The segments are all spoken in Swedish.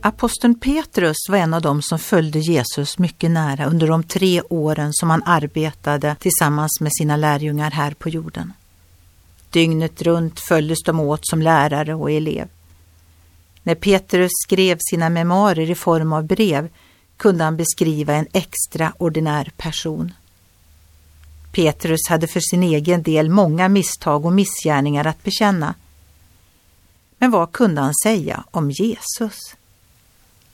Aposteln Petrus var en av dem som följde Jesus mycket nära under de tre åren som han arbetade tillsammans med sina lärjungar här på jorden. Dygnet runt följdes de åt som lärare och elev. När Petrus skrev sina memoarer i form av brev kunde han beskriva en extraordinär person. Petrus hade för sin egen del många misstag och missgärningar att bekänna. Men vad kunde han säga om Jesus?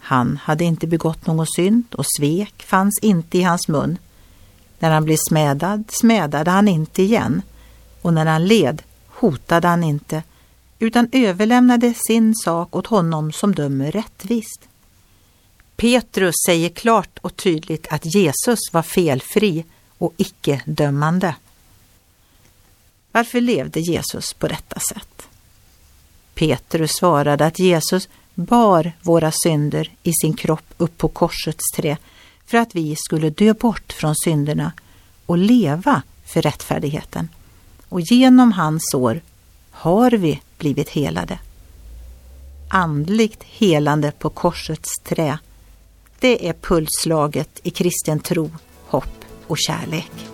Han hade inte begått någon synd och svek fanns inte i hans mun. När han blev smädad smädade han inte igen och när han led hotade han inte utan överlämnade sin sak åt honom som dömer rättvist. Petrus säger klart och tydligt att Jesus var felfri och icke-dömande. Varför levde Jesus på detta sätt? Petrus svarade att Jesus bar våra synder i sin kropp upp på korsets trä för att vi skulle dö bort från synderna och leva för rättfärdigheten. Och genom hans sår har vi blivit helade. Andligt helande på korsets trä, det är pulsslaget i kristen tro, hopp och kärlek.